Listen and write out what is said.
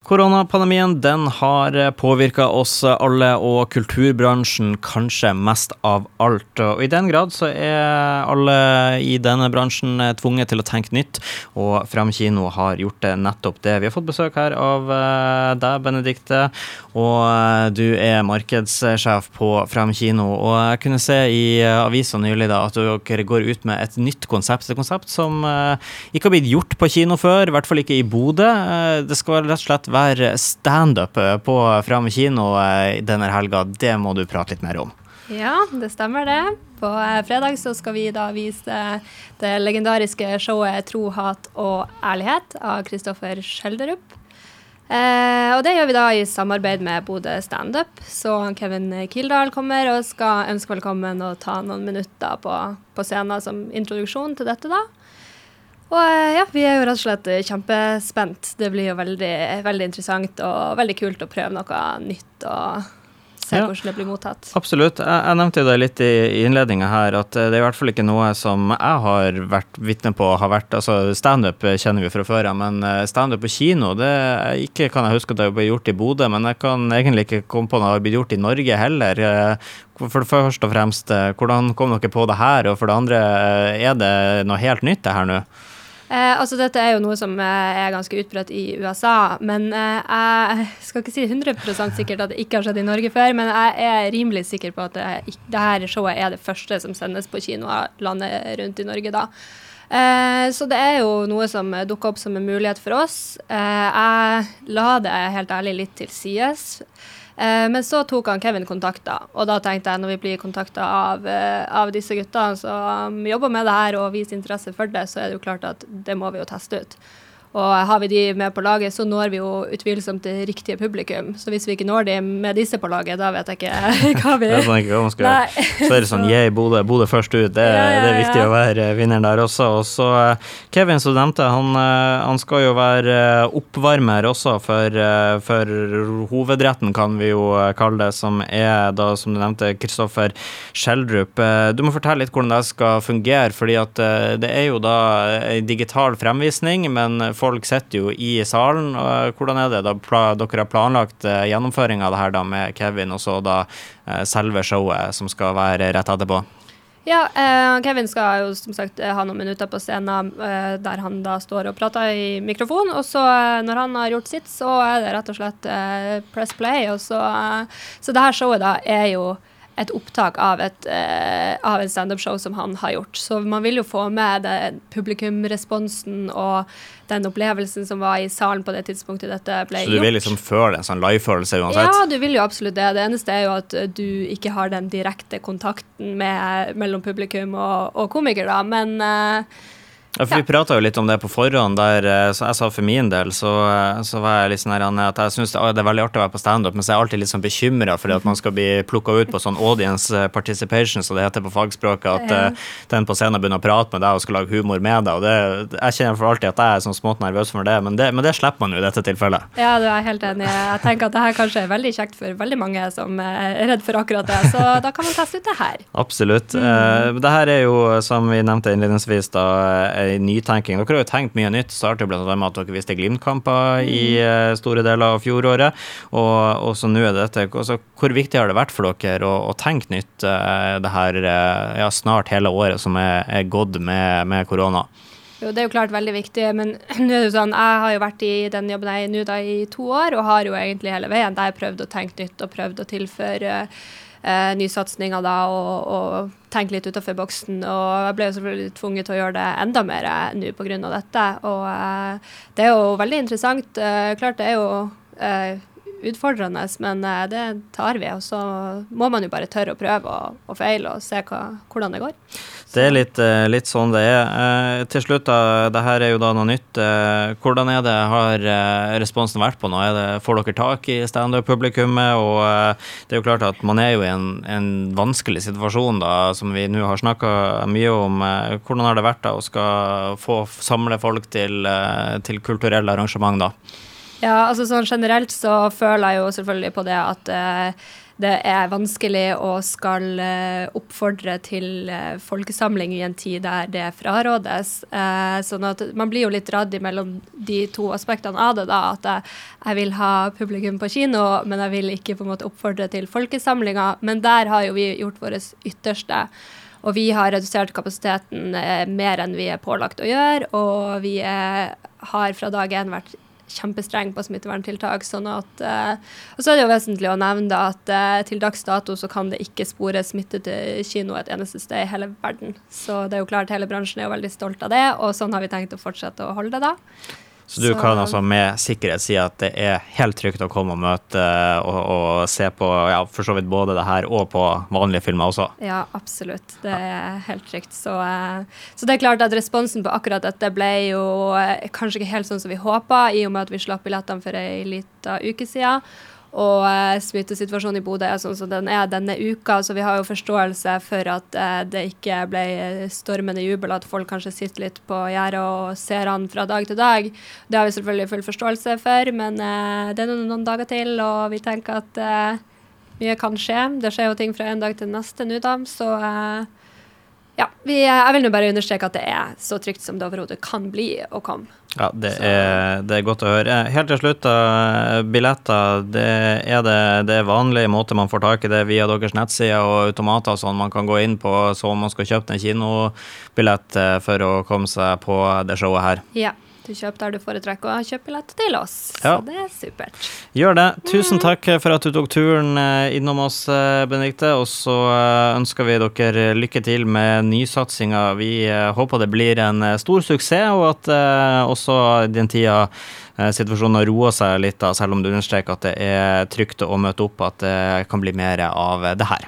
Koronapandemien den har påvirka oss alle og kulturbransjen kanskje mest av alt. Og I den grad så er alle i denne bransjen tvunget til å tenke nytt, og Fram kino har gjort det nettopp det. Vi har fått besøk her av eh, deg, Benedikte, og eh, du er markedssjef på Fram kino. Og jeg kunne se i avisa nylig da, at dere går ut med et nytt konsept. Et konsept som eh, ikke har blitt gjort på kino før, i hvert fall ikke i Bodø. Det skal rett og slett være standup eh, på Fram kino eh, denne helga. Det må du prate litt mer om. Ja, det stemmer det. På eh, fredag så skal vi da vise det legendariske showet 'Tro, hat og ærlighet' av Kristoffer Schjelderup. Eh, og det gjør vi da i samarbeid med Bodø Standup. Så Kevin Kildahl kommer og skal ønske velkommen og ta noen minutter på, på scenen som introduksjon til dette, da. Og eh, ja, vi er jo rett og slett eh, kjempespent. Det blir jo veldig, veldig interessant og veldig kult å prøve noe nytt og se ja, hvordan det blir mottatt. Absolutt. Jeg, jeg nevnte jo det litt i innledninga her, at eh, det er i hvert fall ikke noe som jeg har vært vitne på har vært altså Standup kjenner vi fra før av, men standup på kino det ikke kan jeg huske at det ble gjort i Bodø, men jeg kan egentlig ikke komme på noe det har blitt gjort i Norge heller. For det første og fremst, hvordan kom dere på det her, og for det andre, er det noe helt nytt det her nå? Eh, altså Dette er jo noe som eh, er ganske utbredt i USA, men eh, jeg skal ikke si 100 sikkert at det ikke har skjedd i Norge før, men jeg er rimelig sikker på at det, det her showet er det første som sendes på kinoer landet rundt i Norge da. Eh, så det er jo noe som dukker opp som en mulighet for oss. Eh, jeg la det helt ærlig litt til sides. Eh, men så tok han Kevin kontakt, da. Og da tenkte jeg, når vi blir kontakta av, eh, av, disse guttene som jobber med det her og viser interesse for det, så er det jo klart at det må vi jo teste ut. Og har vi de med på laget, så når vi jo utvilsomt det riktige publikum. Så hvis vi ikke når de med disse på laget, da vet jeg ikke hva vi jeg ikke hva. Så er det sånn yeah, Bodø, Bodø først ut. Det, ja, ja, det er viktig å være vinneren der også. Og så eh, Kevin, som han, eh, han, skal jo være eh, oppvarmer også for, for, hovedretten, kan vi jo kalle det, som er da, som du nevnte, Kristoffer Schjelderup. Du må fortelle litt hvordan det skal fungere, fordi at det er jo da en digital fremvisning, men folk sitter jo i salen. Hvordan er det da dere har planlagt gjennomføringa av det her da med Kevin, og så da eh, selve showet som skal være rett etterpå? Ja, eh, Kevin skal jo som sagt ha noen minutter på scenen eh, der han da står og prater i mikrofon. Og så eh, når han har gjort sitt, så er det rett og slett eh, press play. Og så, så det her showet da er jo et opptak av et, uh, av en standup-show som han har gjort. Så man vil jo få med det publikumresponsen og den opplevelsen som var i salen på det tidspunktet dette ble gjort. Så du vil liksom føle en sånn live-følelse uansett? Ja, du vil jo absolutt det. Det eneste er jo at du ikke har den direkte kontakten med, mellom publikum og, og komiker, da. Men uh, ja, for Vi prata jo litt om det på forhånd. der eh, så Jeg sa for min del så, eh, så var jeg litt sånn her, at jeg syns det, det, er veldig artig å være på standup, men så er jeg alltid litt sånn bekymra for at man skal bli plukka ut på sånn audience eh, participation, så det heter på fagspråket. At ja. den på scenen begynner å prate med deg og skal lage humor med deg. og det, Jeg kjenner for alltid at jeg er sånn smått nervøs for det, men det, men det slipper man jo i dette tilfellet. Ja, du er helt enig. Jeg tenker at det her kanskje er veldig kjekt for veldig mange som er redd for akkurat det, så da kan man teste ut det her. Absolutt. Mm. det her er jo, som vi nevnte innledningsvis, da, nytenking. Dere har jo tenkt mye nytt. Startet bl.a. med at dere viste Glimt-kamper i uh, store deler av fjoråret. Og, og så nå er dette også, Hvor viktig har det vært for dere å, å tenke nytt uh, det her ja, snart hele året som er, er gått med, med korona? Jo, det er jo klart veldig viktig, men nå er det sånn, jeg har jo vært i den jobben jeg er nå i to år, og har jo egentlig hele veien der prøvd å tenke nytt og prøvd å tilføre eh, nysatsinger da, og, og, tenke litt utenfor boksen. Og jeg ble jo selvfølgelig tvunget til å gjøre det enda mer eh, nå pga. dette. Og eh, det er jo veldig interessant. Eh, klart det er jo eh, utfordrende, men eh, det tar vi. Og så må man jo bare tørre å prøve og, og feile og se hva, hvordan det går. Det er litt, eh, litt sånn det er. Eh, til slutt, da, det her er jo da noe nytt. Hvordan er det, har responsen vært på nå? Det, får dere tak i standup-publikummet? Og det er jo klart at man er jo i en, en vanskelig situasjon, da, som vi nå har snakka mye om. hvordan har det vært da å skal få samle folk til, til kulturelle arrangement, da? Ja, altså sånn generelt så føler jeg jo selvfølgelig på det at uh, det er vanskelig å skal uh, oppfordre til uh, folkesamling i en tid der det frarådes. Sånn at man blir jo litt dradd mellom de to aspektene av det. da, At jeg, jeg, vil ha publikum på kino, men jeg vil ikke på en måte oppfordre til folkesamlinger. Men der har jo vi gjort vårt ytterste. Og vi har redusert kapasiteten mer enn vi er pålagt å gjøre. Og vi er, har fra dag én vært kjempestreng på smitteverntiltak. sånn at, uh, og så er det jo vesentlig å nevne at uh, til dags dato så kan det ikke spore smitte til kino et eneste sted i hele verden. Så det er jo klart hele bransjen er jo veldig stolt av det, og sånn har vi tenkt å fortsette å holde det da. Så du kan altså med sikkerhet si at det er helt trygt å komme og møte og, og se på ja, for så vidt både det her og på vanlige filmer også? Ja, absolutt. Det er helt trygt. Så, eh, så, det er klart at responsen på akkurat dette ble jo eh, kanskje ikke helt sånn som vi håpa, i og med at vi slapp billettene for ei lita uke siden. Og eh, smittesituasjonen i Bodø er sånn som den er denne uka, så vi har jo forståelse for at eh, det ikke ble stormende jubel, at folk kanskje sitter litt på gjerdet og ser han fra dag til dag. Det har vi selvfølgelig full forståelse for, men eh, det er noen, noen dager til, og vi tenker at eh, mye kan skje. Det skjer jo ting fra en dag til neste nå, da, så eh, ja, vi, jeg vil nå bare understreke at det er så trygt som det overhodet kan bli å komme. Ja, det er, det er, godt å høre. Helt til slutt. Billetter. Det er det, det er vanlig måte man får tak i det via deres nettsider og automater sånn man kan gå inn på så man skal kjøpe en kinobillett eh, for å komme seg på det showet her. Ja. Du kjøper der du foretrekker å kjøpe billett til oss. Ja. Så det er supert. Gjør det. Tusen mm. takk for at du tok turen eh, innom oss, eh, Benedikte. Og så eh, ønsker vi dere lykke til med nysatsinga. Vi håper det blir en stor suksess, og at også den tida situasjonen har roa seg litt, selv om du understreker at det er trygt å møte opp, at det kan bli mer av det her.